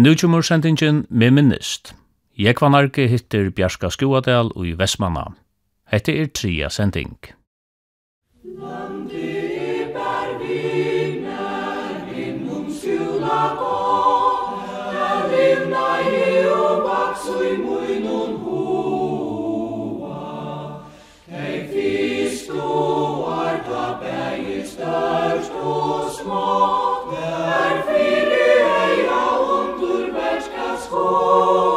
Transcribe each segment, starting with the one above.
Nu kommer sendingen med minnist. Jekvanarki hittir Bjarska Skúadal og i Vestmanna. Hette er tria sending. Landi i og Oh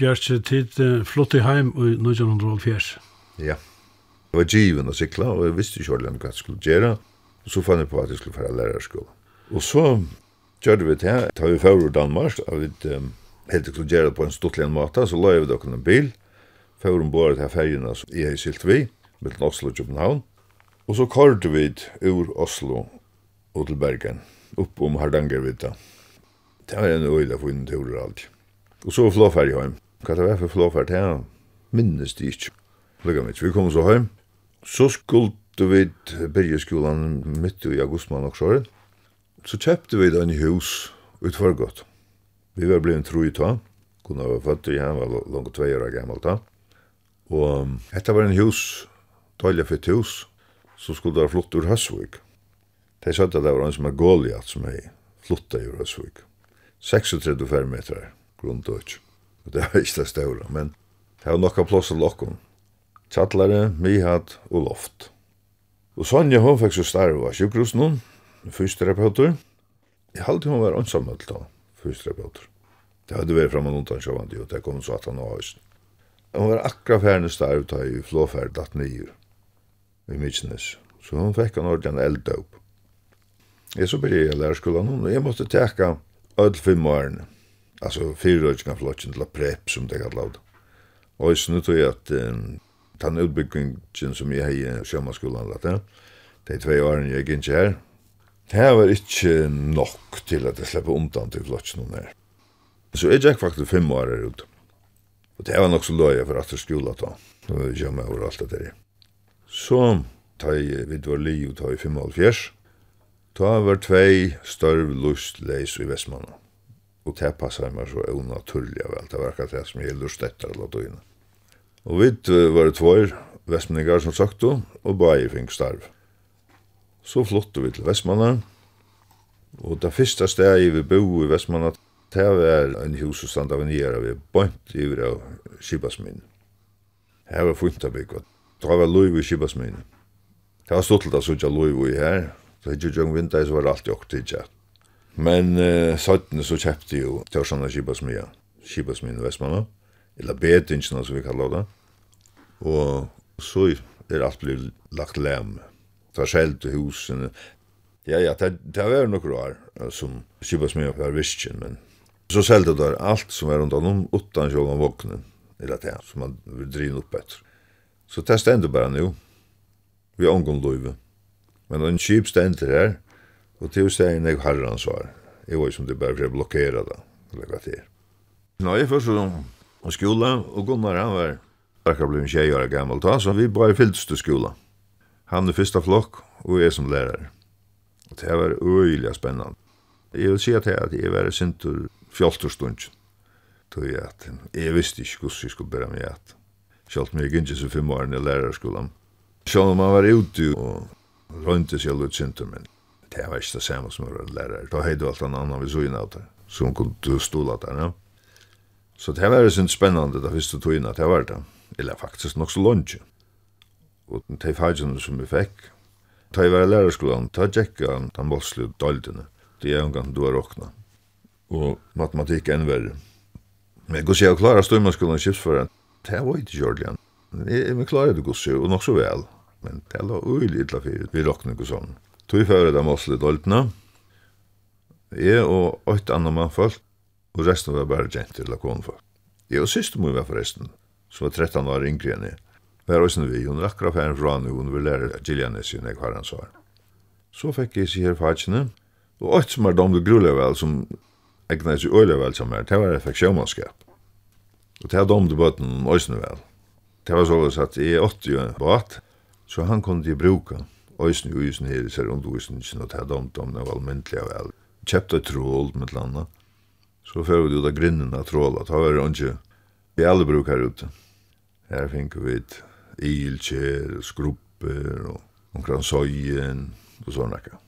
Bjørkje, tid flott i heim i 1904. Ja. Det var given å sikla, og jeg visste ikke hva jeg skulle gjøre. Og så fann jeg på at jeg skulle fære lærerskolen. Og så gjør vi det her, Da vi fører i Danmark, og vi um, helt ikke skulle gjøre det på en stortlig en måte, så la vi dere en bil, Fører om båret her fergene som jeg har silt vi, mellom Oslo og København. Og så kørte vi ur Oslo og til Bergen, opp om Hardangervidda. Det var en øyla for innen og alt. Og så flå ferdig hjem. Hva det var for flåfart her, minnes de ikke. Lugga mitt, vi kom så heim. Så skulle vi bergeskolan midt i augustmann og sjåret. Så kjøpte vi den i hus utfor godt. Vi var blevet tro i ta. Kunne var født i han var langt tvei år gammel ta. Og dette var en hus, døylig fyrt hus, så skulle det flott ur Høsvik. De sa at det var en som er Goliath som er flottet ur Høsvik. 36 fermetrar, grunn. Og det var ikke det større, men det var nokka plass til lokken. Tjattlare, mihat og loft. Og Sonja, hun fikk så starve av sjukhus nå, fysioterapeuter. Jeg halte hun var ansammelt da, fysioterapeuter. Det hadde vært framme noen tann sjåvandi, og det kom så at han var høysen. Hun var akkurat færne starve da i flåferd datt nyer i Mytsnes. Så hun fikk en ordentlig elddøp. Jeg så blir jeg lærerskolen, og jeg måtte teka öll fimm årene alltså fyrrøkna flotchen till prep som det kallar det. Og jeg tror jag att um, den utbyggningen som jag har i sjømannskolan lagt det, det är två år årene jeg gikk här. det här var inte nok till att jeg släpper undan til flotjen her. Så jag gick faktiskt fem år här ute. Och det var nog så løy för att jeg skulle ta. Nå var jeg med över allt det där. Så tar jag vid vår liv och tar i fem år fjärs. Ta var tvei størv lust leis i Vestmannen og det passet meg så unaturlig vel. Det var akkurat det som jeg lust etter alla døgnet. Og vi var det tvær vestmenninger som sagt og bare fikk starv. Så flottet vi til Vestmanna, og det første stedet vi bo i Vestmanna, det var en hus som stand av en gjerne vi bønt i vire av Kibasmin. Her var funnet av bygget. Det var lov i Kibasmin. Det var stått til å sitte lov i her. Det er ikke jo en vinter, så var det alltid åkt til. Men uh, søttene så kjøpte jo Tørsjana Kibasmia, Kibasmia i Vestmanna, eller Betingsna som vi kallar det. Og så er alt blitt lagt lem. Ta skjelt til husene. Ja, ja, det, det var noen år som Kibasmia var visken, men så selte det alt som er rundt om utan sjålen om våknen, eller det som man vil drive opp etter. Så det stender bare nå. Vi har omgående løyve. Men en kjip stender her, Og til å steg nek herran svar. Jeg var som det bare for jeg blokkera da. Lekka til. Nå, jeg først og skola, og Gunnar han var akkurat blei en tjej år gammal ta, så vi bare fylltes til skola. Han er fyrsta flokk, og jeg som lærer. Og Det var øyelig spennende. Jeg vil si at jeg at jeg var sint sintur fjolterstund. Tog jeg at jeg visste ikke hvordan jeg skulle bæra meg at. Sjalt meg ikke så fem årene i lærerskolen. Sjalt man var ute og røynte seg litt sint men det var ikke det samme som var være lærer. Da hadde du alt en annen ved søgn av det, som kunne stola der, ja. Så det var sånn spennende da visste du inn at det var det. Eller faktisk nok så lunge. Og de fagene som vi fikk, da jeg var i lærerskolen, da gikk jeg den voldslige døldene. Det er en gang du har råkna. Og matematikk er enn verre. Men jeg går seg å klare støymanskolen og kjipsføren. Det var ikke kjørlig igjen. Jeg, jeg klarer det gossi, og nok så vel. Men det var uilig illa fyrir vi råkning og sånn. Tui fyrir det mosle doltna. Jeg og åtte andre mann folk, og resten var bare jenter eller konfolk. Jeg og siste mor var forresten, som var 13 år yngre enn jeg. Vær også vi, hun er akkurat ferdig fra nu, hun vil lære Gillianes i nek har hans var. Så fikk jeg sier fatsene, og åtta som er dom du grulig vel, som egna seg øyla vel som er, det var jeg fikk sjømannskap. Og det er dom du bøtten også vel. Det var så at jeg åtta jo båt, så han kunne de bruka øysen i øysen her, ser undervisningen, og det er dumt om det var almindelig av alt. Kjøpte trål, med landa. Så fyrir vi ut av grinnen av tråla, ta var det ikke vi alle bruk her ute. Her fink vi et ilkjer, skrupper, og omkran søyen, og sånn ekka.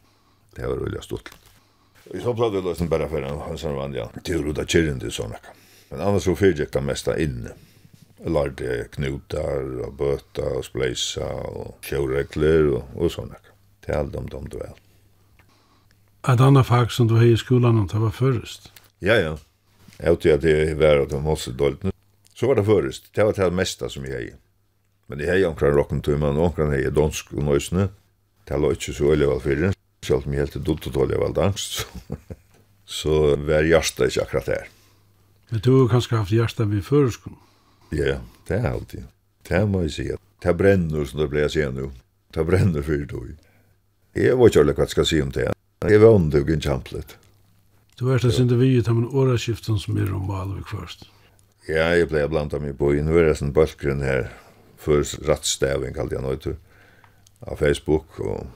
Det var veldig stort. Vi så platt vi løsning bare for en sånn vanlig, til å ruta kyrren til sånn ekka. Men annars så fyrir jeg mesta inne lærte knutar og bøta og spleisa og kjøregler og, og sånne. Det er alt om dem du vel. Et annet fag som du har i skolan, det var først? Ja, ja. Jeg vet at det var at det var masse dårlig. Så var det først. Det var det meste som jeg har. Men jeg har jo omkring rockentummen, omkring jeg har dansk og nøysene. Det var ikke så øyelig vel fyrir. Selv om jeg helt dutt og tålig vel dansk, så, så var hjertet ikke akkurat her. Men du har kanskje haft hjertet ved førskolen? Ja, det er alltid. Det må jeg si. Det brenner, som det ble jeg sier nå. Det brenner for det. Jeg vet ikke hva jeg skal si om det. Jeg var omdugen kjamplet. Du er det sinde vi ut av åraskiften som er om Malvik først. Ja, jeg ble blant av meg på Nå er det innhørelsen balkgrunn her for rattstæving, kallte jeg nøytur, av Facebook, og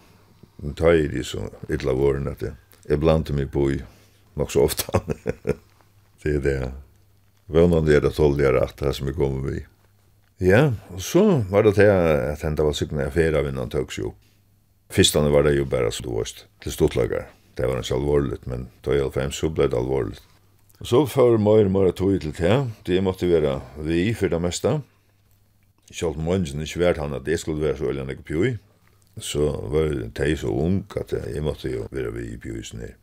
nå tar jeg de så ytla våren at jeg blant av meg på nok så ofte. det er det, ja. Vånande er det tåligare att det som er kommet vi. Ja, og så var det til at hända var cyklarna i affärer av innan tøks jo. Fistande var det jo bare som du varst til stortlagar. Det var ikke allvarligt, men da i alla så ble det allvarligt. Og så för mer og mer tog til det. Det måtte være vi for det meste. Kjalt Månsen ikke vært han at det skulle være så øyne ikke pjøy. Så var jeg så ung at jeg måtte jo være vi i pjøysen her.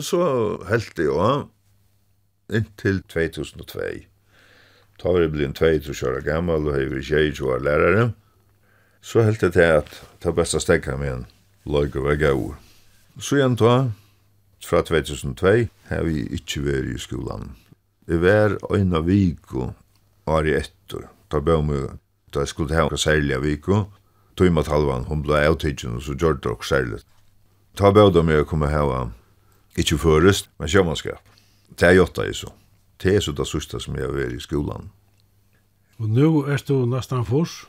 Så helt det jo, inntil 2002. Ta var jeg blitt 22 år gammel, og jeg hever 22 år lærere. Så helt det til at det er best å stekke med en løyke og vega ur. Så igjen ta, fra 2002, har vi ikke vært i skolan. Jeg var øyne øyna viko i etter. Da bør vi, da jeg skulle hava særliga viko, tøyma talvan, hon blei avtidgen og så gjør det også særlig. Da bør om jeg kom hava, ikke førest, men sjåmanskap. Det er jotta i så. Det er så det sørste som jeg har i skolan. Og nå er du nesten fors?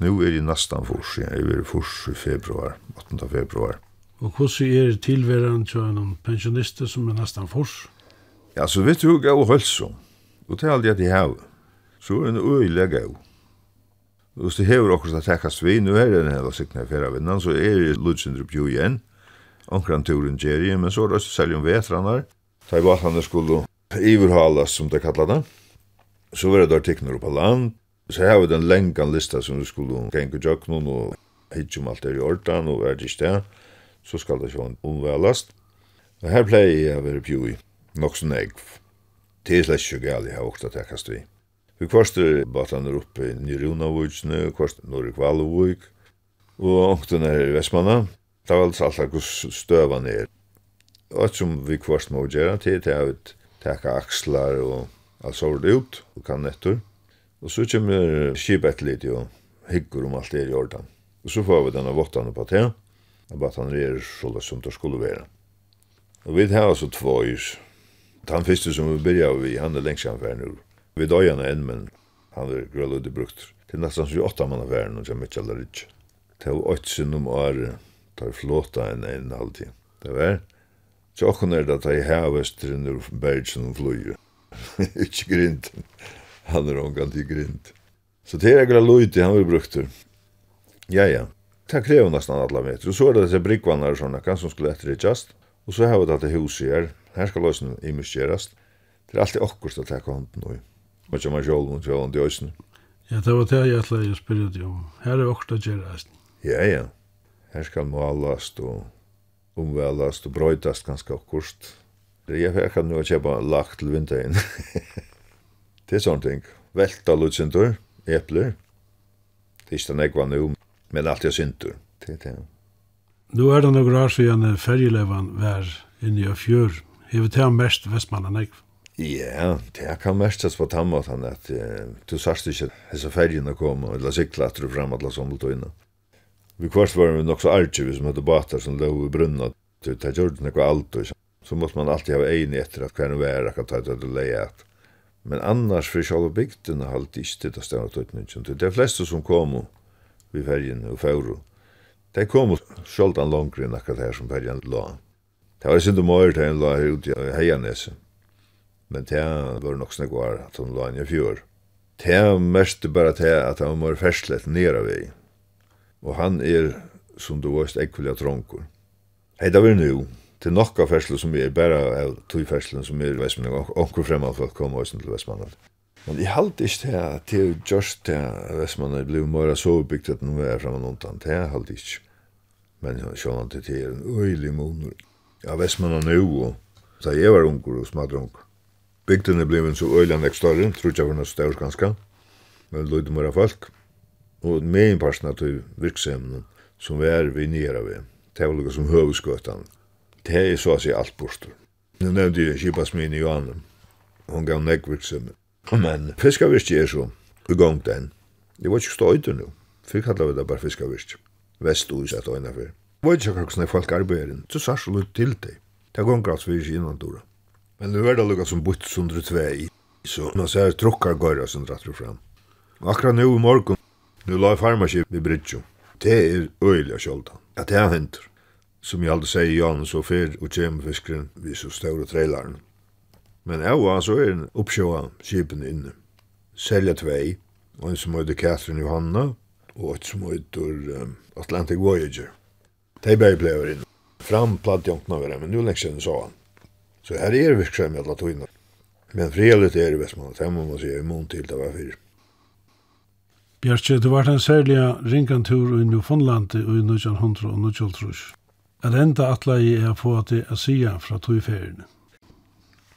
Nå er jeg nesten fors, ja. Jeg er fors i februar, 8. februar. Og hvordan er det tilværende til en pensjonist som er nesten fors? Ja, så vet du hva jeg og hølsom. Og det er alt jeg til havet. Så er det en øyelig gav. Og hvis det hever okkur til å vi, nå er det en hel sikna i fyrra vinnan, så er det lutsindrup jo igjen. Onkran turen gjer men så er det også selv om vetranar, Ta i vattnet skulle iverhalas, som det kallar det. Så var det der tikkner på land. Så her var det en lengan lista som du skulle gänga jöknon og hitje om alt er i ordan og er det inte Så skal det sjån en. Og her pleier jeg å være pjui. nok som jeg. Det er slett ikke galt jeg har åkt at jeg kastet vi. Vi kvarster batan er oppe i Nyrunavujtsene, kvarster Norge Kvalovujk, og åkten er i Vestmanna. Det var alt alt hos støvan er. Og som vi kvart må gjøre til, det er at teka akslar og alt sårt ut, og kan nettur. Og så kommer skipet litt og hyggur om alt det i ordan. Og så får vi denne vottane på det, og bare han er så løs som det skulle være. Og vi har altså två ys. Han første som vi byrja vi, han er lengst anfær nu. Vi døy han enn, men han er grølløyde brukt. Det er nesten som vi åtta mann av verden, og kommer ikke alder ikke. Det er var åttsin om året, tar flåta enn enn halvtid. Det er det. Så åkken er det at jeg har vestren ur bergen og flyger. Ikke grint. Han er omgang til grint. Så det er ekkert glad han vil brukte. Ja, ja. Det krever nesten alle meter. Og så er det disse brikkvannar og sånne kan som skulle etter det just. Og så har vi dette huset her. Her skal løsene imuskjerast. Det er alltid akkurat å takke hånden og ikke Man kommer sjål mot sjålen til øysen. Ja, det var det jeg ætla jeg spyrja deg om. Her er akkurat å gjøre Ja, ja. Her skal malast og omvälast och bröjtast ganska kort. Jag fick nu att köpa lack till vintern. det er sånne ting. Velta lutsintur, epler. Det är inte nekva nu, men alt er syntor. Det er det. Nu er det noen år siden fergelevan vær inni av fjør. Hever det mest Vestmannen nekva? Ja, det kan mestas på tammat at uh, du sørst ikke disse fergene kom og la sikla at du fram at la somlet og innan. Vi kvart var vi nok så arge som hadde batar som lå i brunna. Det er gjort nekva alt og så måste man alltid ha ein etter at hver vær kan ta det leia. Men annars för själva bygden har alltid inte det stått ut nu. Det är flesta som kom vid färgen och färgen. De kom sjöldan långt än akkurat här som färgen la. Det var synd om året till en la ute i Hejanäsen. Men det var nog var att de la en i fjör. Det mest bara till att de var färslet nere vid og han er, som du veist, ekvilja tronkur. Hei, det var nu, til nokka ferslu som er bæra av tui ferslu som er vestmann, onkur fremman for å komme oss til vestmann. Men jeg halte ikke til at til just til at er blei mora sovebygd at nu er fremman undan, det halte ikke. Men sjålan til til er en øylig monor. Ja, vestmann er jo, og da jeg var unger og smadr unger. Bygden er blei så øylig anlegg større, tror jeg var noe større ganske, men løyde mora folk og meginparsten av virksomheten som vi er vi nere ved, det var som høvudskøtan. Det er så å si alt bostur. Nå nevnte jeg Kipasmin i Johanne, hun gav nek virksomhet. Men fiskavirke er så i gang den. Det var ikke stå støyder nu. Fyrk kallar vi det bare fiskavirke. Vest og isett og innafyr. Var ikke akkurat når folk arbeider, så sars og lutt til deg. Det er gongrat vi ikke innan dora. Men nu er det lukka som butt sundru tvei, så man ser trukkar gøyra som rattur fram. Akkurat nu i morgon Nu la jeg farmaskip i Bridgjo. Det er øyelig sjoldan. At det er hentur. Som jeg aldri sier Jan så fyr og kjem fiskeren vi så større treilaren. Men jeg var så er en oppsjåa skipen inne. Selja tvei, og en som heter Catherine Johanna, og et som heter um, Atlantic Voyager. De bare ble over inne. Fram platt jonkna over men nu lengs enn sa han. Så her er virksom i alla tøyna. Men frihet er i Vestmanna, det må man si, i mån til det var fyrir. Bjarki, du vart en særlig ringantur i Newfoundland i 1900 og 1900. At enda atla i er få at det er sia fra tog ferien.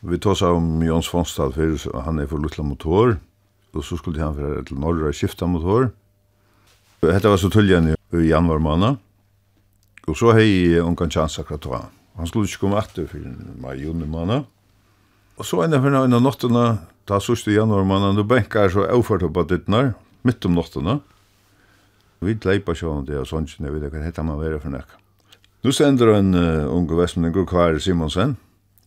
Vi seg om Jons Fonstad fyrir, han er for Lutla motor, og så skulle han fyrir til Norra skifta motor. Hetta var så tulljan i januar måned, og så hei ungan chans akkurat hva. Han skulle ikke komme etter fyrir mai juni måned. Og så enda for fyrir enn nattena, ta sørste januar måned, du benkar så avfart oppa dittnar, mitt om nottene. Vi leipa sjån det, og sånt, jeg vet ikke hva heter man være for nekka. Nå sender en uh, unge vestmenninger, Kvar Simonsen,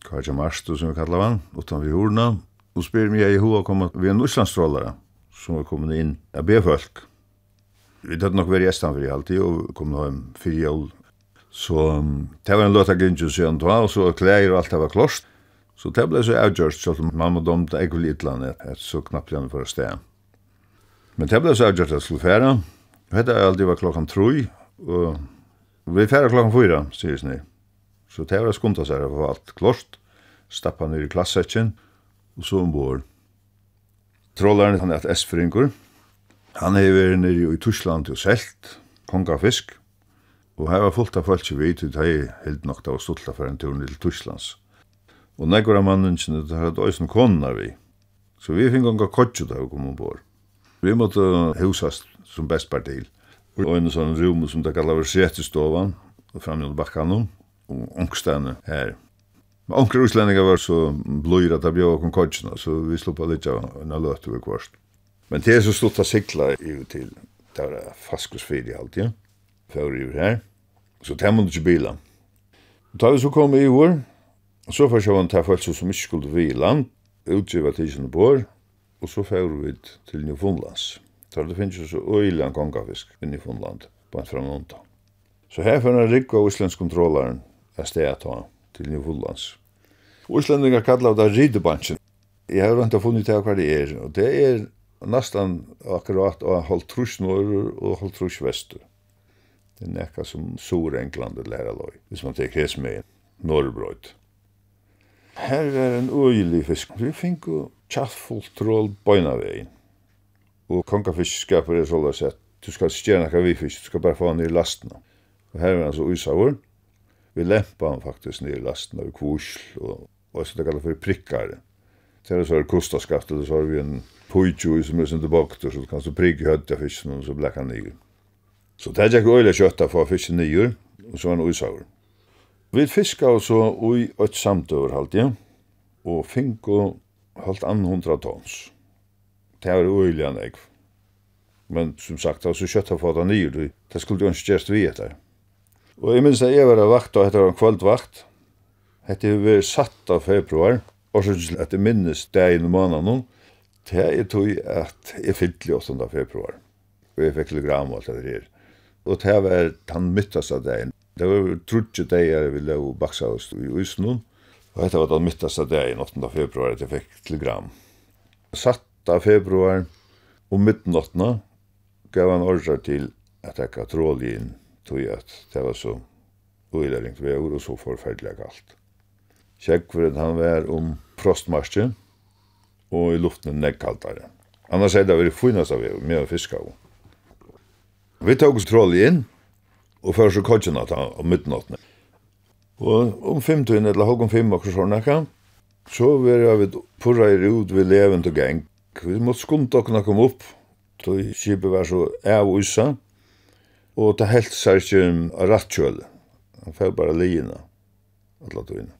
Kvar Jamarstu, som vi kallar han, utan vi hordna, og spyr meg i hoa kom vi en Nordslandstrålare, som er kommet inn av B-folk. Vi tatt nok veri gjestan for i alltid, og kom nå en fyrir jól. Så um, det var en løta gynnsin siden da, og så klær og alt det var klost. Så det ble så avgjørst, så mamma domte jeg vil i et så knappt gjerne for å sted. Men det ble så avgjort at jeg skulle fære. Hette jeg aldri var klokkan 3, og vi fære klokkan fyra, sier sni. Så det var skumta seg, for alt klost, stappa ned i klassetjen, og så ombord. Trollaren, han er et S-fringur. Han er vært nere i Tyskland og selt, kongafisk, og her var fullt av folk som vet ut hei, helt nok da var stolta for en tur til Tysklands. Og nekvar av mannen, kjenne, det hadde òsne konar vi. Så vi fikk gonga gang kodjo da vi kom ombord. Vi måtte husast som best partil. Og en sånn rum som det kallar var settestovan, og framme under bakkanon, og ångstene her. Men ångre utlendinga var så bløyra at det bjør okon kodjina, så vi sluppa litt av en løte vi kvarst. Men det er så stort å sikla i til, det var faskusfyrir i alt, ja, før i her, så det måtte ikke bila. Da vi så kom i år, så var det var folk som ikke skulle vi i land, utgiva tidsen på år, og så fær vi til Newfoundlands. Der det finnes jo så øyelig en kongafisk i Newfoundland, på en Nonta. Så her får av rikva Íslandskontrollaren er stedet ta til Newfoundlands. Íslandingar kallar det Ridebansjen. Jeg har ikke funnet til hva det er, og det er nesten akkurat å ha holdt trus nord og halvtrus vestur. Det er nekka som Sur-England er loj, hvis man tek hes med norrbrøyt. Her er en øyelig fisk. Vi finner kjaffullt trål bøyna vegin. Og kongafiskskapur er sålda sett, du skal stjerne nekka vi fisk, du skal bare få han i lastna. Og her er han så uisavur. Vi lempa han faktisk nir i lastene av kvosl og hva som det kallar for prikkar. Så er det så er kostaskaft, og så har vi en pojtjoi som er sin tilbakter, så du kan så prigge høyta fisken, og så blekka han nir. Så det er ikke øyla kjøtta for fisken nigger, og så er han uisavur. Vi fiska og så ui et samtøver halvtid, og finko holdt an hundra tons. Det var uiliga negv. Men som sagt, det var så kjøtt å få det nye, det skulle jo ikke gjerst vi etter. Og jeg minns at jeg var vakt, og etter en kvöldvakt, hette vi var satt av februar, og så synes jeg at jeg minnes det i måneden, det er tog at jeg fyllte 8. februar, og jeg fikk telegram og alt det der. Og det var den midtaste dagen. Det var trutje dager vi lå og baksa oss i Øsnund, Og dette var den midtaste i 8. februar, at jeg fikk telegram. 7. februar, om midtnattene, gav han ordre til at jeg kan tråle inn, tog at det var så uilæringt vever og så forferdelig galt. Kjekkveren han var om frostmarsjen, og i luften neggkaldare. Annars er det vært finnast av vi, med å fiske av. Vi tok oss tråle inn, og først så kodgjene ta han om midtnattene. Og om fem tøyne, eller halv om fem akkur sånn akka, så var jeg vidt purra i rud vi levend og geng. Vi måtte skunda okna kom opp, då kipet var så av usa, og det helt seg ikke om rattkjøl. Han fær bare liina, alla tøyne.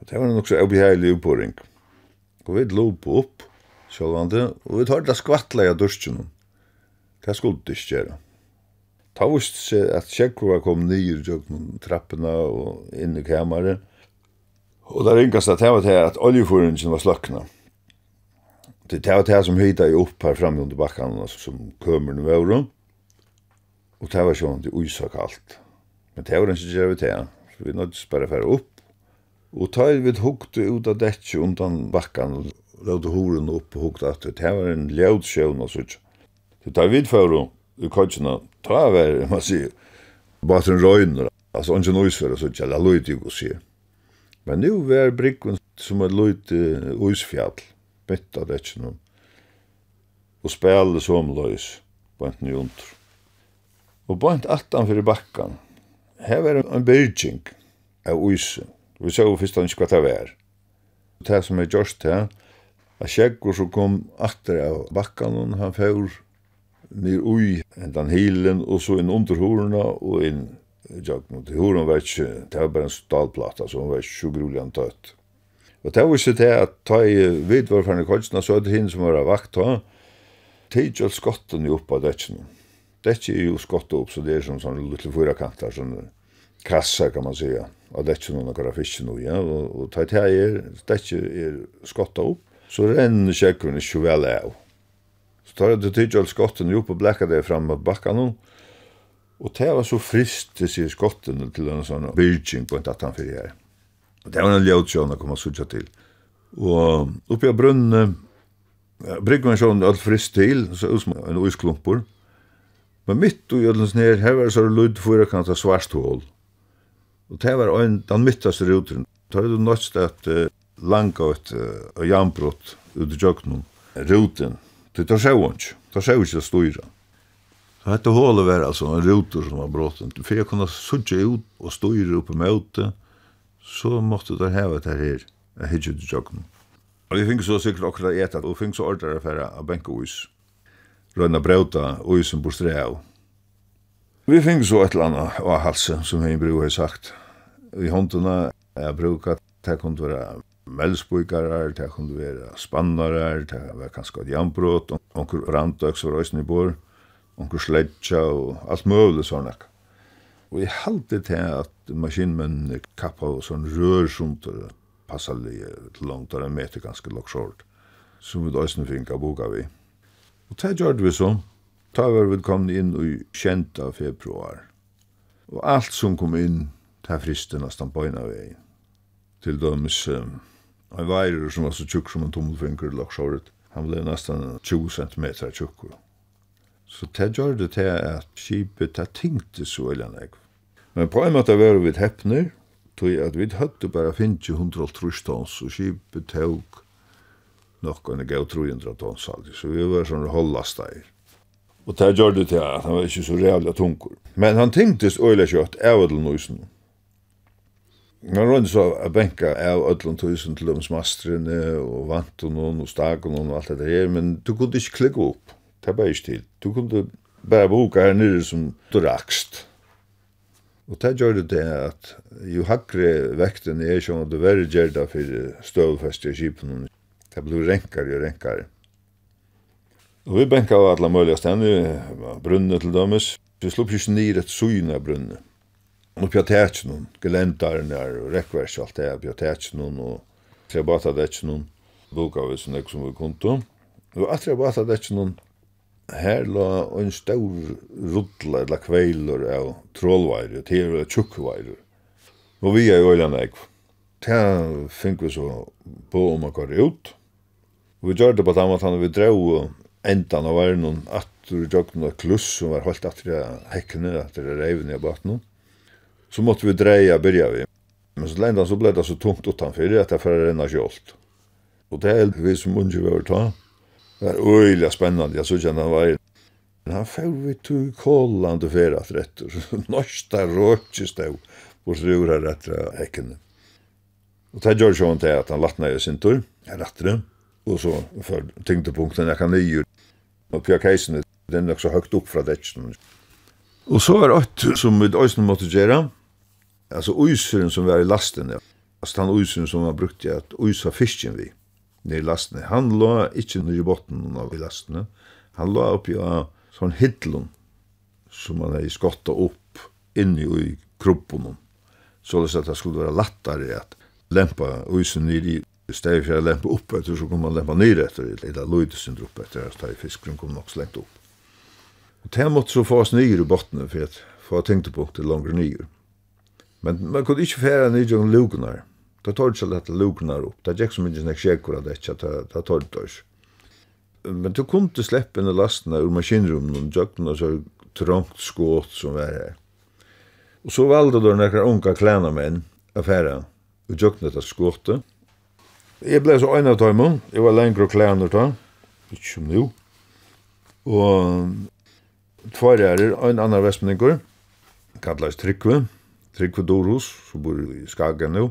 Og det var nok så obeheilig uppåring. Og vi lopa opp, sjålvande, og vi tar det skvattlega durskunum. Det skulle det ikke gjøre. Ta vist seg at Tjekkova kom nyr jøkken trappene og inn i kameran. Og det ringast at det var til at oljeforingen var slakna. Det var det som høyda i opp her framme under bakken som kommer nu over. Og det var sånn det uisak alt. Men det var ikke gjør vi til, Så vi nåddes bare for opp. Og ta vi hukte ut av dette undan bakkan og lade horen opp og hukte at det var en ljødsjøvn og sånt. Så ta vi for opp i kajtjena, ta var, man sier, baten røyner, altså ikke noe isfære, så ikke, la løyt ikke å si. Men nu var brikven som er løyt isfjall, mitt av rettjen, og spela som løys, bant njuntur. Og bant atan fyrir bakkan, her var en byrging av isen, vi så fyrst han ikke hva det var. Det som er gjørst her, at Kjeggur som kom atter av bakkan, han fyrir nir ui endan hilen og så inn under horna og inn jagn og horna var ikkje det var bare en stalplata så hon var ikkje så grulig an tøtt. Og det var ikkje det at ta i vidvarfarne kolsna så er det hinn som var vakt ta teid jo skotten jo oppa dekken dekken er jo skottet opp så det er som sånn lille fyra kantar sånn kassa kan man säga er dekken noen nokkara fisk og ja og ta i teir det er skottet opp så renner kjekkun ikkje vel av. Så tar jeg til tidgjøl skotten opp og blekka det frem mot bakka nå. Og det var så frist til sier skotten til en sånn byrging på en tattan fyrir her. Og det var en ljødsjån å komme og sutja til. Og oppi av brunnen, bryggen sjån alt frist til, så ut som en uisklumpur. Men mitt og jødlens ned, her var så lyd for å kan ta svarst hål. Og det var en, den midtaste ruteren. Tar du til at uh, langa ut uh, jambrott ut i jøknum, ruten, Det tar seg inte. Det tar seg inte att styra. Så dette hålet var altså en ruter som var brått. For jeg kunne suttje ut og styre oppe med ute, så måtte det heve det her. Jeg hittet ut i jokken. Og jeg fikk så sikkert akkurat etat, og fikk så ordre for å benke ois. Røyna brauta oisen på strea av. Vi fikk så et eller annet av halsen, som min bror har sagt. I håndene jeg bruker, det kunne være melsbyggarar, det kunne være spannarar, det kunne være kanskje et jambrot, onker randøks var røysen i bor, onker sledja og alt mulig sånn ekk. Og jeg halte til at maskinmennene kappa og sånn rørsumter passa li til langt og en meter ganske loksjort, som vi døysen finka boka vi. Og det gjør vi så, da var vi kom inn i kjenta februar. Og alt som kom inn, det friste nesten bøyna vei. Til dømes, um, En vajrer som var så tjukk som en tommelfinger laksåret, han ble nästan 20 cm tjukk. Så det gjør det til at skipet det tenkte så eller nek. Men på en måte var vi heppner, tog at vi hadde bare 100 tons og skipet tog nokon gav 300 tons aldrig, så vi var sånn holdast der. Og det gjør det til at han var ikke så rævlig tungur. Men han tenktes øyla kjøtt av edelnøysen. Man rundt så a benka av öllum tusen til ums mastrene og vantunon og stakunon og alt det her, men du kunne ikke klikka opp, det er bare ikke til. Du kunne bare boka her nere som du rakst. Og det gjør det det at jo hakre vekten er som du verre gjerda for støvfest i kipen, det blir renkare og renkare. Og vi benka av alle mulige stedene, brunnet til dømes, vi slupp ikke nir et syn av brunnet. Og på tætjen, gelendaren der, og rekkverk og alt det, på tætjen, og trebata dætjen, boka vi som som vi konto. Og at trebata dætjen, her la en stor rudla, eller kveiler av trollveirer, til tjukkveirer. Og vi er i øyland nek Ta fink vi så på om man går ut. Vi gjør det på den måten vi drev endan av verden, at du gjør noe kluss som var holdt at hekkene, at reivene i baten. Så måtte vi dreja börja vi. Men så ländan så ble det så tungt utanför att det för renna kjolt. Och det är vi som unge vi ta. Det var öjliga spännande. Jag såg att han var Men han får vi tog kollande för att rättur. Norsta rökjes då på stora rättra hekkene. Och det gör sånn inte att han latna i sin tur. Jag rättade. Och så för tyngdepunkten jag kan nye. Och Pia Keisen, den är så högt upp från det. Och så är det som vi også måste gjøre alltså ojsen som var i lasten. Alltså han ojsen som var brukt i att ojsa fisken vi ner lasten. Han lå inte nere i botten av lasten. Han lå uppe i sån hidlon som han hade skottat upp in i kroppen. Så det att det skulle vara lättare att lämpa ojsen ner i stedet för att lämpa upp efter så kommer man lämpa ner efter det. Det låter sin dropp efter att ta i fisken kommer nog slängt upp. Och det måste så fas ner i botten för att få tänkt på det längre ner. Men man kunde inte färra ner i lugnar. Det tar så lätt luknar upp. Det gick så inte snack checkor att det inte det tar det. Men du kunde släppa ner lasten ur maskinrummen och jökna så trångt skåt som var här. Och så valde då några unga kläna män affära och jökna det skåtet. Jeg ble så øyne av tøymen. jeg var lengre og klæner da. ikke som nå. Og tvær er en annen vestmenninger, kallet Trykve, Tryggve Dorus, som bor i Skagen nå,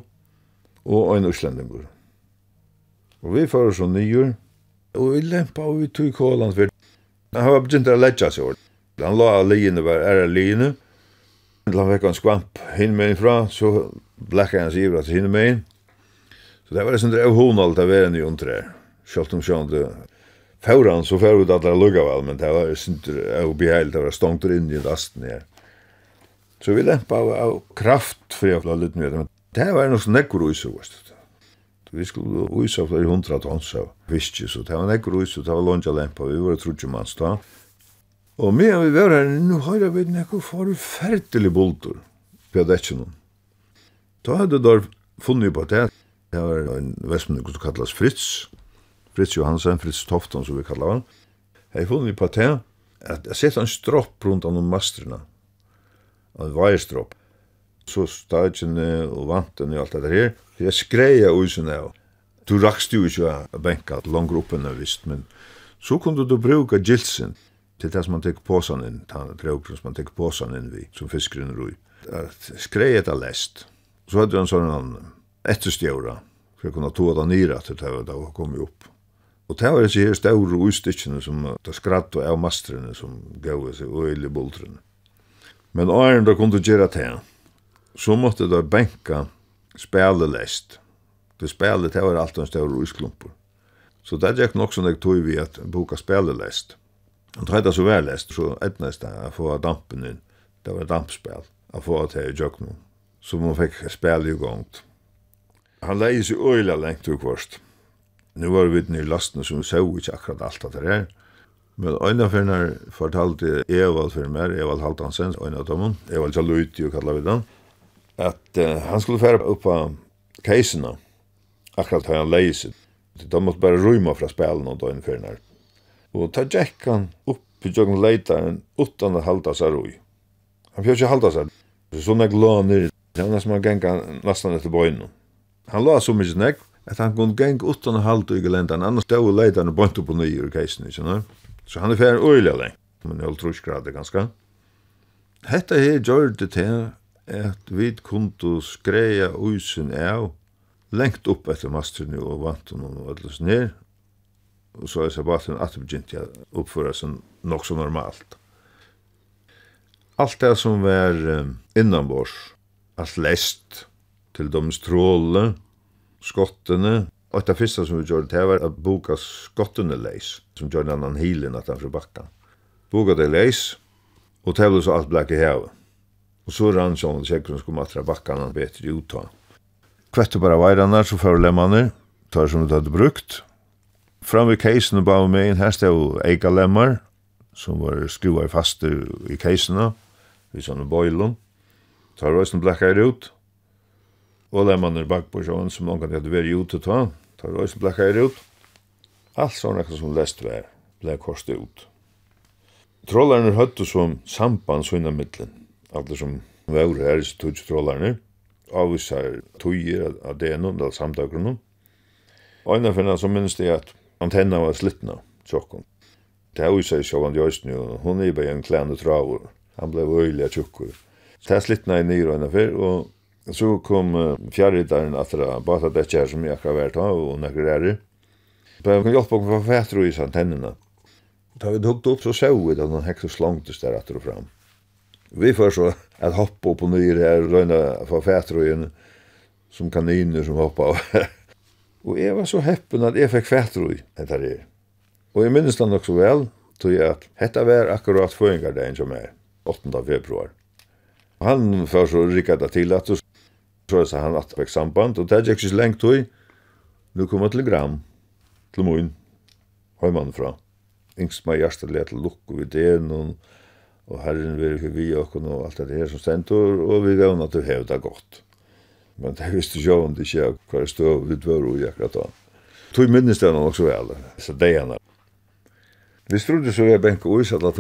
og en Øslandingur. Og vi fører så nyer, og vi lempa og vi tog kåland for. Han var begynt å letja seg over. Han la av liene, var æra liene. han vekk en skvamp hinn med fra, så blekka han seg ivra til hinn med Så det var det som drev hon alt av veren i undre. Sjalt om sjånd, Fauran så fær ut at det lukka vel, men det var synder og beheilt, det var stångt inn i lasten her. Så vi lempa av, av kraft for jeg flallet med men Det var noe som nekker uise, vet. Vi skulle uise av flere hundra tons av fiske, så det var nekker uise, det var lonja lempa, vi var trutje manns da. Og med vi var her, nu har jeg vet nekker forferdelig bultur på noen. Da hadde der funnet på det. Det var en vestmenn som kallas Fritz. Fritz Johansen, Fritz Tofton som vi kallar han. Jeg funnet på det at jeg sett en stropp rundt om masterna en vajstropp. Så stadjene og vantene og alt det her. Jeg skreia ui av. Du rakst jo ikke av benka langt opp enn visst, men så kunne du bruka gilsen til det som man teker påsan inn, den drøkren som man teker påsan inn vi, som fiskeren roi. Skreia etter lest. Så hadde vi en sånn etterstjøra, for jeg kunne ta det nira til det var kom opp. Og det var disse her større utstikkene som det skratt og av mastrene som gav seg og øyelig bultrene. Men åren da kunne du gjøre det, så måtte du benka spelelest. Det spelet det var alt en større usklumpur. Så det gikk nok som jeg tog vi at boka spelelest. Og da hette så vel lest, så etnest det å få dampen inn. Det var dampspel, å få til i jøkken. Så man fikk spel i gongt. Han leie seg øyla lengt og kvart. Nu var vi i lasten som vi så ikke akkurat alt det her. Men øyne finner fortalte Evald for meg, Evald Haltansen, øyne av dem, Evald Jaluti og kallar vi den, at uh, han skulle fære opp av keisene, akkurat har han leiset. De måtte bare rymma fra spelen og døgn finner. Og ta Jack han opp i jøkken leitaren utan å halda seg roi. Han fjør ikke halda seg. Så nek la han det var nesten man genga nesten etter bøyne. Han la så mykje nek, at han kunne genga utan å halte i gelendaren, annars stod leitaren og opp på nye i keisen, ikke noe? Så han er ferdig øyelig alene. Men jeg tror ikke det ganske. Hette her gjør det til at vi kunne skreia usen av lengt opp etter masterne og vant og alles ned. Og så er sabbaten at det begynte å oppføre seg nok så normalt. Alt det som var innanbors, alt lest, til de stråle, skottene, Og det første som vi gjorde det var å boka skottene leis, som gjør en annan hilen at han fra bakka. Boka det leis, og det var så alt blek i hevet. Og så rann sånn at hun skulle matra bakkan han vet i uttag. Kvette bara veirannar, så fyrir lemmane, tar som du hadde brukt. Fram ved keisen og bau med en hest av eika lemmar, som var skruar faste i keisena, i sånne boilon. Tar røysen blekka i ut, og bak på sjåen som noen kan hadde vært ute ta, tar også blekka her ut. Alt sånn ekka som lest vær, blei korset ut. Trollarne høttu som samband sunna middelen. alle som var her i tutsi trollarne, avvisar tøyer av denon, eller samtakronon. Og innan finna som minnes det at antenna var slittna, tjokken. Det er avvisar i sjåan djøysni, og hun er bare en klæne travor. Han ble øylig av tjokkur. Det er slittna i nyr og innan fyr, og Så kom uh, fjärriddaren at det bara att det her som jeg akkurat vært av, og nekker några där. På jeg kan hjälpa på för fätro i antennene. Da vi huggde upp så såg vi att den häckte slangtes der etter og fram. Vi får så att hoppa upp og ner här och röna för som kaniner som hoppa av. og jeg var så häppen att jag fick fätro etter det Og jeg minnes minns den också vel, tog jeg at detta var akkurat föringardagen som er, 8 februar. Han får så rikkade til at så sa han at fikk samband og det er ikke så lengt då. Nu kom jeg til Gram, til Hör høymannen fra. Yngst meg hjertelig til luck och idén og och herren vil ikke vi og och alt det her som stentor og vi vill at du hev det godt. Men det visste jo om det inte kvar stå vid dörr och jag akkurat da. Tog minnes det den också vel, Så det är Vi trodde så jag bänk och isat att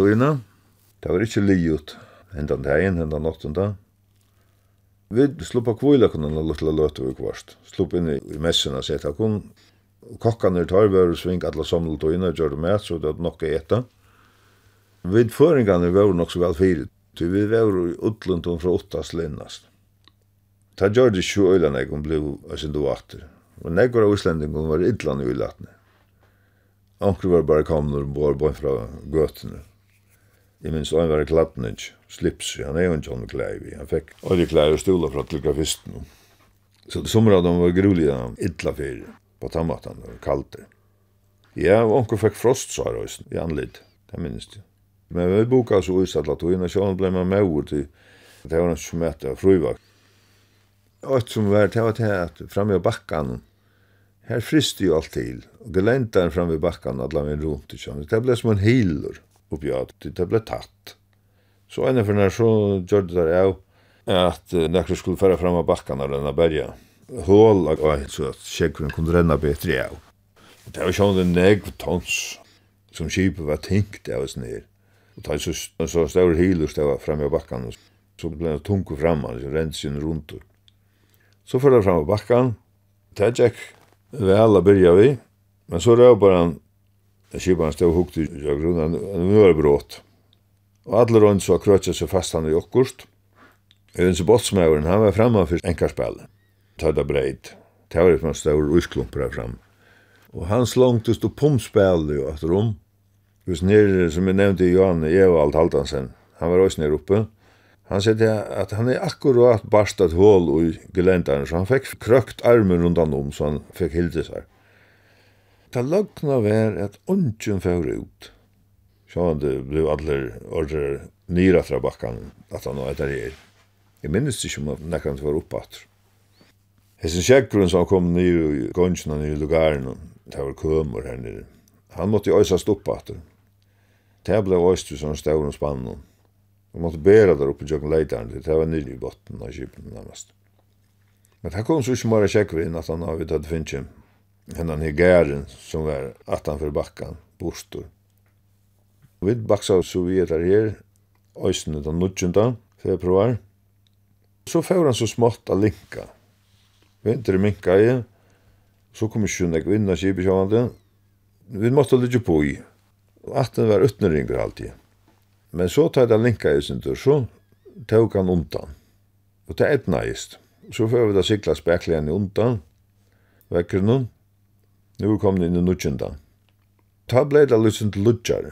Det var ikke livet. hendan dagen, hendan händan natten Vi sluppa kvila kunnan og lutla løtu vi kvart. Slupp inn i messina seta kun. Kokkan er tar var sving alla samla to gjør og gjorde så det nokka eta. Vi føringarna var nok så vel fyrir. Tu vi var i utlund fra åttas linnast. Ta gjør det sju øyla nek om bliv sin du atter. Og nek var av islendingon var idlan i ulatne. Ankru var bare kamner og var bare fra gøtene. Jeg minns han var i kladnings, slips, han er jo en sånn McClave, han fikk alle klær og stola fra telegrafisten. Så det sommer av dem var grulige, idla fyrir, på tammatan, det var kaldt. Ja, og onker fikk frost, sa røysen, i anlid, det minns det. Men vi boka så ut at latoina, så han blei med mauer til, det var en som etter fruvakt. Og et som var, det var det at framme av bakkan, her frister jo alt til, og gelentaren framme i bakkan, alle min rundt, det ble som en heilur oppi at det ble tatt. Så ene for når så gjør det der av at nekker skulle fære fram av bakken av denne bergen. Hål og alt så at skjeggren kunne renna bedre av. Og det var sånn en negv tons som skipet var tenkt av oss ned. Og det var så større hilus det var framme av bakken. Så ble det tungt fram, han rent sin rundt. Så fyrir det fram av bakken. Det gikk vel å byrja vi. Men så røy bare han skipan stod hukt i grunnan, en nu er brått. Og alle rundt så krøtja seg fast han i okkurt. Øyens botsmæveren, han var framme for enkarspillet. Tøyda breit. Det var man stor usklumpra fram. Og han slongtest og pumpspillet jo etter om. Hvis nere, som jeg nevnte i Johan Evald Haldansen, han var også nere oppe. Han sier at han er akkurat barstat hål i gelendaren, så han fikk krøkt armen rundt han om, så han fikk hildes her. Ta løgna var at ungen fyrir ut. Sjåan det blev allir orðir nyra fra bakkan at han var etter her. Jeg minnes ikke om nekkan til var at. Hessen Sjekgrun som kom nyr i gonsjena nyr i lugaren, det var komur her nere. Han måtte stoppa at. Det ble øyst i sånn stavn og spannen. Han måtte bæra der oppe i jøkken leitaren, det var nyr i botten av kipen nærmest. Men det kom så ikke mara at han har vidt at finnst hennan i gæren som var atanfor bakkan, bostor. Vi baksa så vi er her, øysene den 19. februar. Så får han så smått av linka. Vinter i minka i, så kom vi hun ikke vinna kibis av han Vi måtte ligge på i. og at den var utneringer alltid. Men så tar det linka i sin tur, så tog han undan. Og det er etnaist. Så får vi da sikla spekla igjen i undan, vekkerne, Nu kom det inn i nudgjenda. Ta blei det lysen til ludgjare.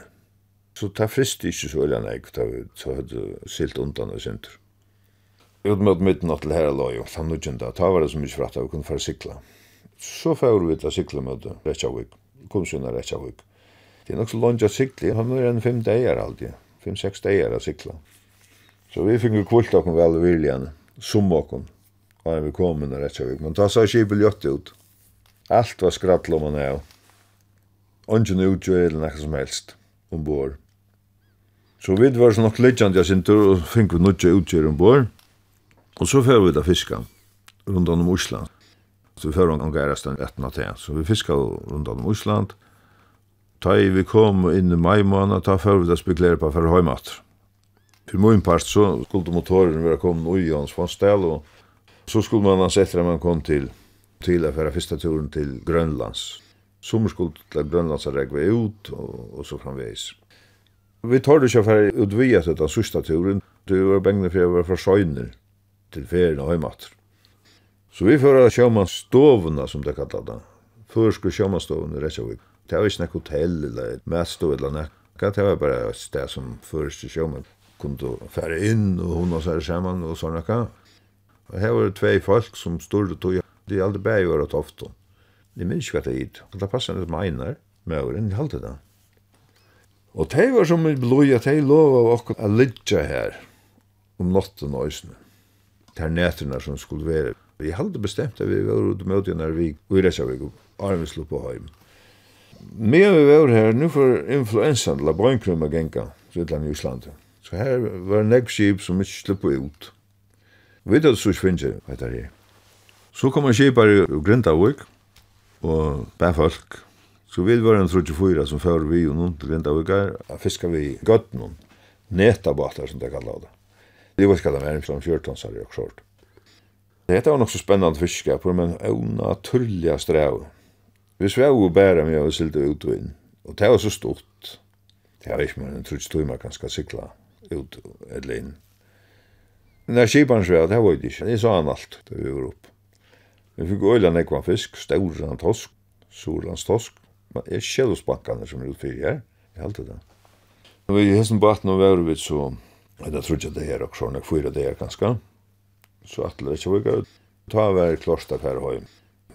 Så ta frist ikke så veldig nek, ta så hadde silt undan og sinter. Ut mot midten til herre loj, ta nudgjenda, ta var det så mykje fratt av, vi kunne fara sikla. Så fyrir vi til sikla møte, Reykjavik, kom sinna Reykjavik. Det er nok så langt å sikla, han er enn fem dagar alltid, fem-seks dagar å sikla. Så vi finner kvult okkur vel og viljan, som okkur, og vi kom inn i Reykjavik, men ta sa kibel jott ut. Alt var skrattl om han er. Ongen utgjøy eller nekka som helst ombord. Så vi var så nok leidjande jeg sin tur og fink vi nudja utgjøy ombord. Og så fyrir vi da fiska rundt om Osland. Så vi fyrir han gærastan etna til. Så vi fiska rundt om Osland. Ta i vi kom inn i mai måned, ta fyrir vi da spekulere på fyrir høymater. Fyrir min part så skulle motoren være kommet ui hans fondstall og så skulle man hans etter man kom til til å fære første turen til Grønlands. Sommer skulle til Grønlands og regve ut, og, og så framveis. Vi tar det ikke for å utvide til den sørste turen. Du var bengene for å være fra Søgner til ferien og hjemmater. Så vi fører sjømannstovene, som det kallet det. Før skulle sjømannstovene i Reykjavik. Det var ikke noe hotell eller et eller noe. Det var bare et sted som til sjømann kunne fære inn, og hun og sær sammen og sånn noe. Og her var det tvei folk som stod og tog De gjaldt bare å ta ofte. De minns ikke hva det gitt. Det passer litt meinar, Einar, med åren, det halte det. Og de var som en blod, at jeg lov av okkur a lidja her om notten og øsene. De er nætterna som skulle være. Vi halte bestemt at vi var ute med åkken vi og i Reshavik og armen slå på heim. Men vi var her, nu for influensan, la brønkrumma genga, så et land i Island. Så her var nekk skip som ikke slipper ut. Vi vet at det så ikke finnes det, vet her. Så kom en kipare i Grindavik og bæ folk. Så vi var en 34 som fører vi og noen til Grindavik her, og fiska vi gøtt noen netabater, som det kallet det. Det var ikke det mer enn 14 år i Oxford. Dette var nok så spennende fiske på, men unaturlige strev. Vi svev og bæra med og silte ut og inn. Og det var så stort. Det var ikke mer enn 30 timer kan skal sikla ut eller inn. Men det er kipan svev, det var ikke. det sa han alt da vi var oppe. Vi fikk øyla nekva fisk, stauran tosk, surans tosk. Det er sjelosbankane som er utfyrir her, jeg halte det. Når Vi i hessen baten og væru vidt så, jeg trodde jeg det her og sånn, jeg fyra det her ganske. Så atler ikke vi gav, ta vær klosta fær høy.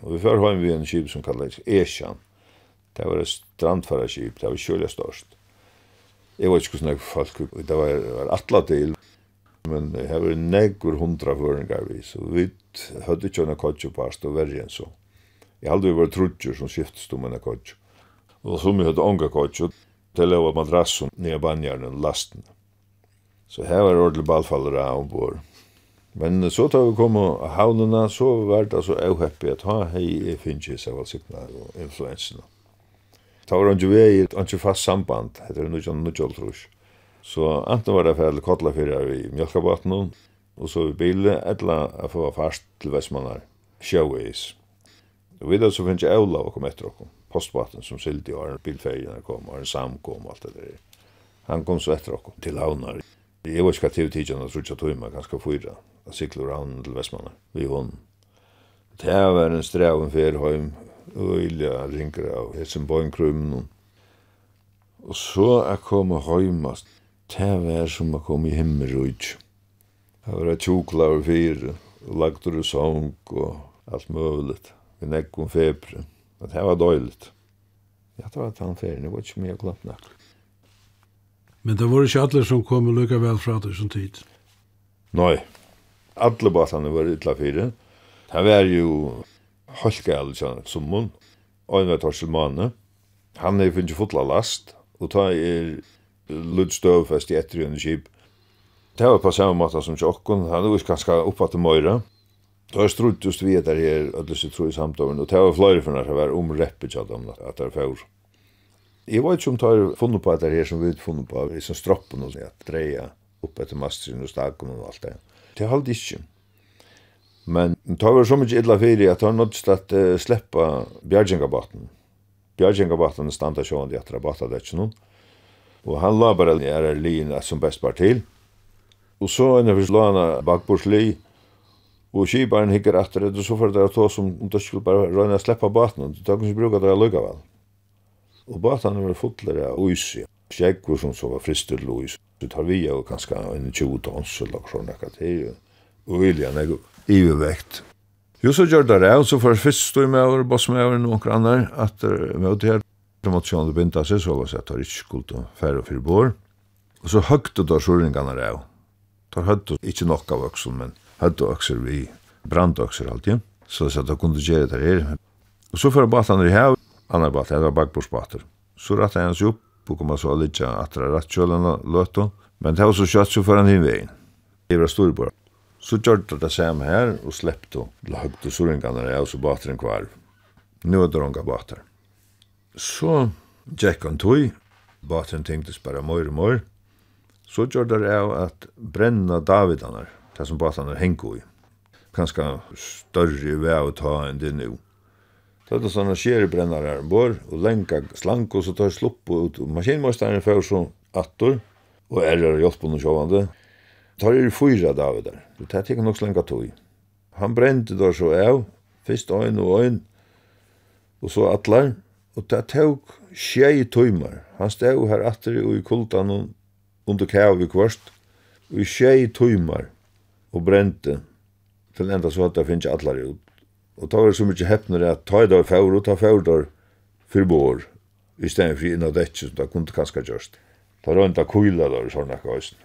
Og vi fær høy vi en kip som kallar Esjan. Det var et strandfæra kip, det var kjølja størst. Jeg var ikke hvordan jeg folk, det var atla til, Men det har vært nekker hundra føringar vi, så vi hadde ikke henne kodjo det var verre enn så. Jeg hadde jo vært trutjer som skiftes om henne kodjo. Og så jeg hadde onga kodjo, til jeg var madrassen nye banjarne og lasten. Så her var ordentlig ballfallere ombord. Men så tar vi kom av havnene, så var det altså auheppig at ha hei jeg finner seg valsikna og influensene. Ta var han jo vei, han jo fast samband, heter det noe sånn noe Så anten var det for kodla fyrir i mjölkabatnen, og så vi bile, etla a få fast til Vestmannar, sjøveis. Og videre så finnes jeg Eula å komme etter okkom, postbaten som sildi og Arne Bilferien kom, Arne Sam kom og alt det der. Han kom så etter okkom til havnar. Jeg var ikke aktiv tidsan at rutsa tøyma, ganske fyra, a siklur Havnar til Vestmannar, vi hon. Det var en streven fyrir heim, og ringra ringer av Helsingborg krummen. Og så er koma heimast, det var som å komme i himmelrujt. Det var tjokla og fire, og lagt og sång og alt muligt. Vi nekk om febre. Det var døyligt. Ja, det var tannferien. Det var ikke mye glatt nok. Men det var ikke alle som kom og lukka vel fra det som tid? Nei. Alle batene var ytla fire. Det var jo holka alle kjennet som mun. Øyne var Torsten Mane. Han er finnes fotla last. Og ta er lutstøv fast i etter under skip. Det var på samme måte som tjokken, han var ganske oppe til Møyra. Det var strutt just vi etter her, alle sitt tro i samtalen, og det var flere for når det var omreppet av dem, at det var fjord. Jeg vet ikke om det har funnet på at det her som vi har funnet på, i sånn stroppen og at dreia opp etter masteren og staken og alt det. Det har aldri ikke. Men det var så mye illa fyrir at han nådde slett uh, sleppa bjergjengabatten. er standa sjående etter ikke noen. Og han la bare er lina som best var til. Og så en han lana bakbordsli, og kibaren hikker etter det, og så fyrir det to som om det skulle bare røyna sleppa baten, og det tar kanskje bruka det lukka vel. Og baten var fotler av uisi, kjeggur som så var frister til uisi, så tar vi jo kanskje en 20 tons eller sånn ekka til, og vilja nek ivervekt. Jo, så gjør det av, så fyrir først stod med over, boss med over, noen grannar, at vi var her promotion det begynte seg så var det at det ikke skulle færre og for bor. Og så høgte da sjøringene det jo. Da høgte ikke nok av øksel, men høgte økser vi brandøkser alltid. Så det da kunne gjøre det her. Og så for baten i hev, andre bat, det var bakbordsbater. Så rattet jeg hans opp og kom så litt at det er rett kjølene løte. Men det var så kjøtt så for han hin veien. Det var storbord. Så gjør det det samme her og slepte og høgte sjøringene der og så bater en kvarv. Nå er det ronga bater. Så gikk han tog, baten tenktes bare mor og mor. Så gjør det av at brenna Davidanar, det som baten er hengt i. kanskje større vei å ta enn det nu. Så det er sånne skjerebrennar her bor, og lenka slank, og så tar slupp ut. Maskinmasteren får så attor, og errar og hjelp på noe sjåvande. Tar er fyra Davidar, det tar tikk nok slenka tog. Han brente da så av, fyrst øyn og øyn, og så atlar, Og det tog tjei tøymer. Han stod her atter og i kultan og under kæv i kvart, Og i tjei tøymer og brente til enda så at det finnes allar ut. Og ta var så mykje heppnere at ta i dag fjord og ta fjord der fyrir bor i stedet for innan dette som det kunne kanskje gjørst. Ta rønt av kuila der og sånne kvæsen.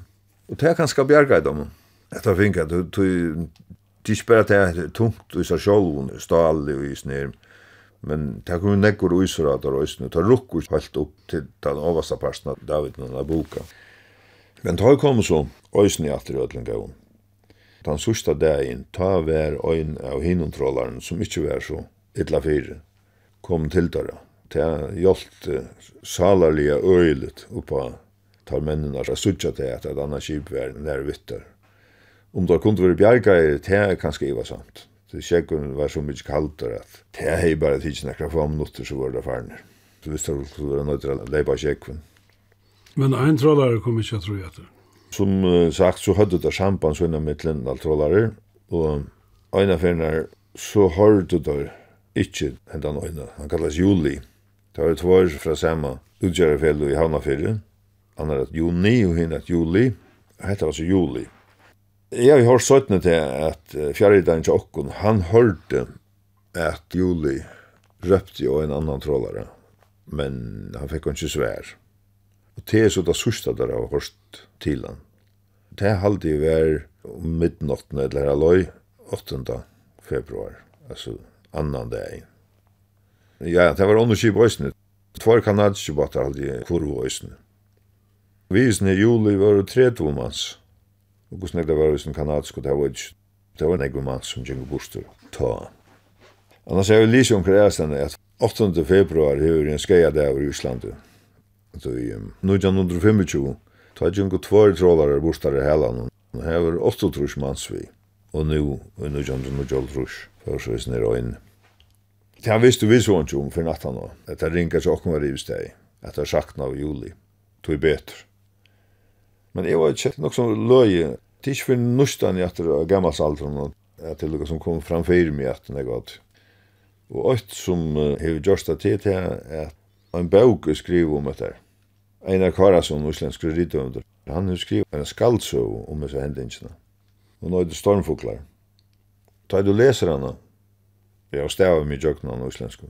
Og det er kanskje bjerga i dem. Etter finka, det er ikke bare det er tungt i seg sjolvun, stål og i snirm. Men det kom nekkur uisrater og isne, det rukkur helt opp til den overste parten av David og boka. Men det har kommet så isne i atter i Ødlengavn. Den sørste dagen, ta hver øyn av hinontrollaren som ikke var så illa fire, kom til døra. Det gjaldt salarlige øylet oppa tar mennene som sørste til at et annet kjip var nær vittar. Om det kunne være bjerga, det er kanskje iva samt. Så sjekken var så mykje kaldur at det er hei bare tidsi nekra få minutter så var det farnir. Så visst var det nøyt til å leipa sjekken. Men ein trollare kom ikkje tro etter? Som uh, sagt så hadde det samband så innan mitt all trollare og øyna fyrir så hørte det ikkje hendan øyne. Han kallas Juli. Det var tvær fra samme utgjørefjellet i Havnafyrre. Han er at juni og hinn at juli. Hette altså så juli. Jeg har hørt til at fjerdedelen til Okkon, han hørte at Juli røpte jo en annan trollare, men han fikk ikke svær. Og det er så det sørste der har hørt til han. Det har alltid vær om midnatten eller halvøy, 8. februar, altså annan dag. Ja, det var underskip i Øysene. Tvær kanadiske båter hadde kurve i Øysene. Vi i juli var det tre tomans. Og hvordan det var i kanadisk, og det var ikke, det var en egen mann som gikk bostur ta. Annars er jo lyse om æstene at 8. februar hever en skeia der i Islandet. Så i 1925, ta gikk tvær trålare bostar i helan, og hever 8 trus mannsvi, og nu i 1925 trus, for så er det øyne. Det han visste vi så ikke om for natten, at det ringer til åkken var i steg, at det er sakna av juli, tog betur. Men jeg var ikke nok som løye. Det er ikke for nustan i etter gammalsalderen at det som kom fram framfyrir meg etter det jeg gott. Og alt som hever gjørsta tid til er at en bøk er skrivet om etter. Einar Karason, uslensk ryddøvndur, han har skrivet en skaldsøv om disse hendingsene. Og nå er det stormfuglar. Da du leser henne, jeg har stavet mye jøkken av uslensk,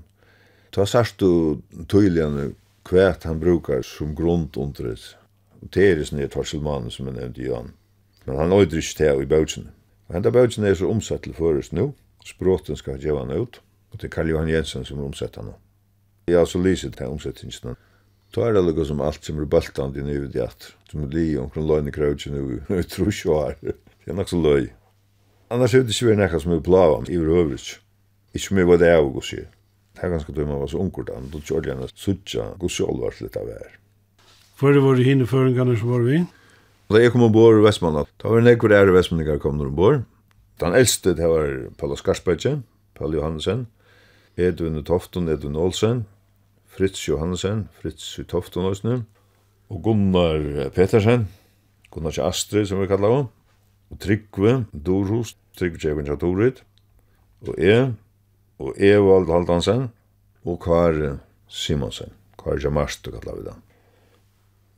Da sørst du tøyligane hva han brukar som grunn under det Og det er sånn Torsil Torselmannen som jeg nevnte Jan. Men han øyder ikke til i bøtjen. Og henne bøtjen er så omsett til først nå. Språten skal gjøre han ut. Og det er Karl Johan Jensen som er omsett han. Jeg har så lyset til omsettingen Da er det lukka som alt som er baltan din i at. Som er li omkring løgn i krautjen og trus jo her. Det er nok så løy. Annars er det ikke vært nekka som er plavan i overhøvrigt. Ikke mye var det jeg å gos. Det er ganske døy man var så ungur da. Då kjørte jeg suttja gos litt av hver. Hvor var det hinne føringene som var vi? Da jeg kom ombord i Vestmanna, da var det nekker ære Vestmanninger kom når ombord. Den eldste, det var Paul Skarsbergje, Paul Johansen, Edvin Tofton, Edvin Olsen, Fritz Johansen, Fritz Tofton også, og Gunnar Petersen, Gunnar Astrid, som vi kallar hon, og Tryggve Dorhus, Tryggve Kjevin Kjatorit, og jeg, og Evald Haldansen, og Kar Simonsen, Kar Jamarst, kallar vi den.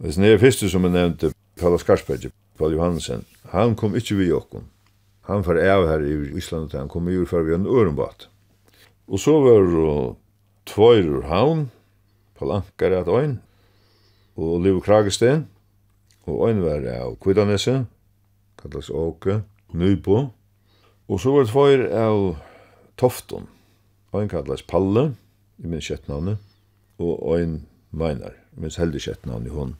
Hvis den er første som jeg nevnte, Paul Skarsberg, Paul Johansen, han kom ikke vi okkom. Han var av her i Island, han kom i ur for vi en ørenbåt. Og så var det tvøyr ur havn, Paul Anker at øyn, og Liv Kragesten, og øyn var av Kvidanese, kallas Åke, Nybo, og så var det tvøyr av Tofton, øyn kallas Palle, i min kjettnavne, og øyn Meinar, minst heldig kjettnavne i hånden.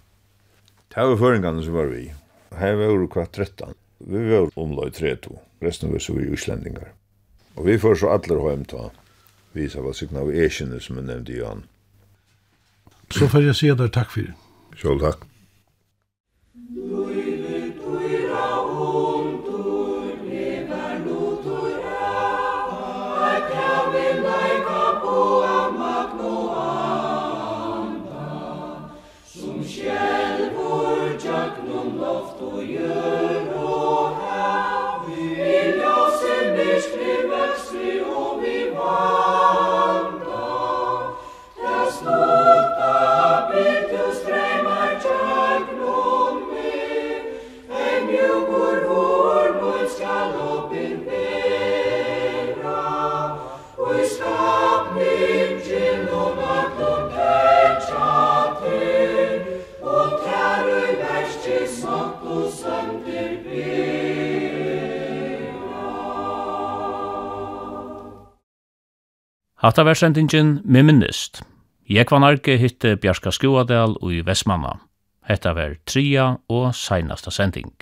Det var føringene som var vi. Her var vi kvart 13. Vi var omlai 3-2. Resten var så vi uslendinger. Og vi får så alle hjem ta. Vi sa hva sikna av Eskjene som jeg nevnte i han. Så får jeg si deg takk for det. Sjål takk. Hatta var sendingen med minnist. Jeg var narki hitte Bjarska Skjóadal og i Vestmanna. Hetta var tria og seinasta sending.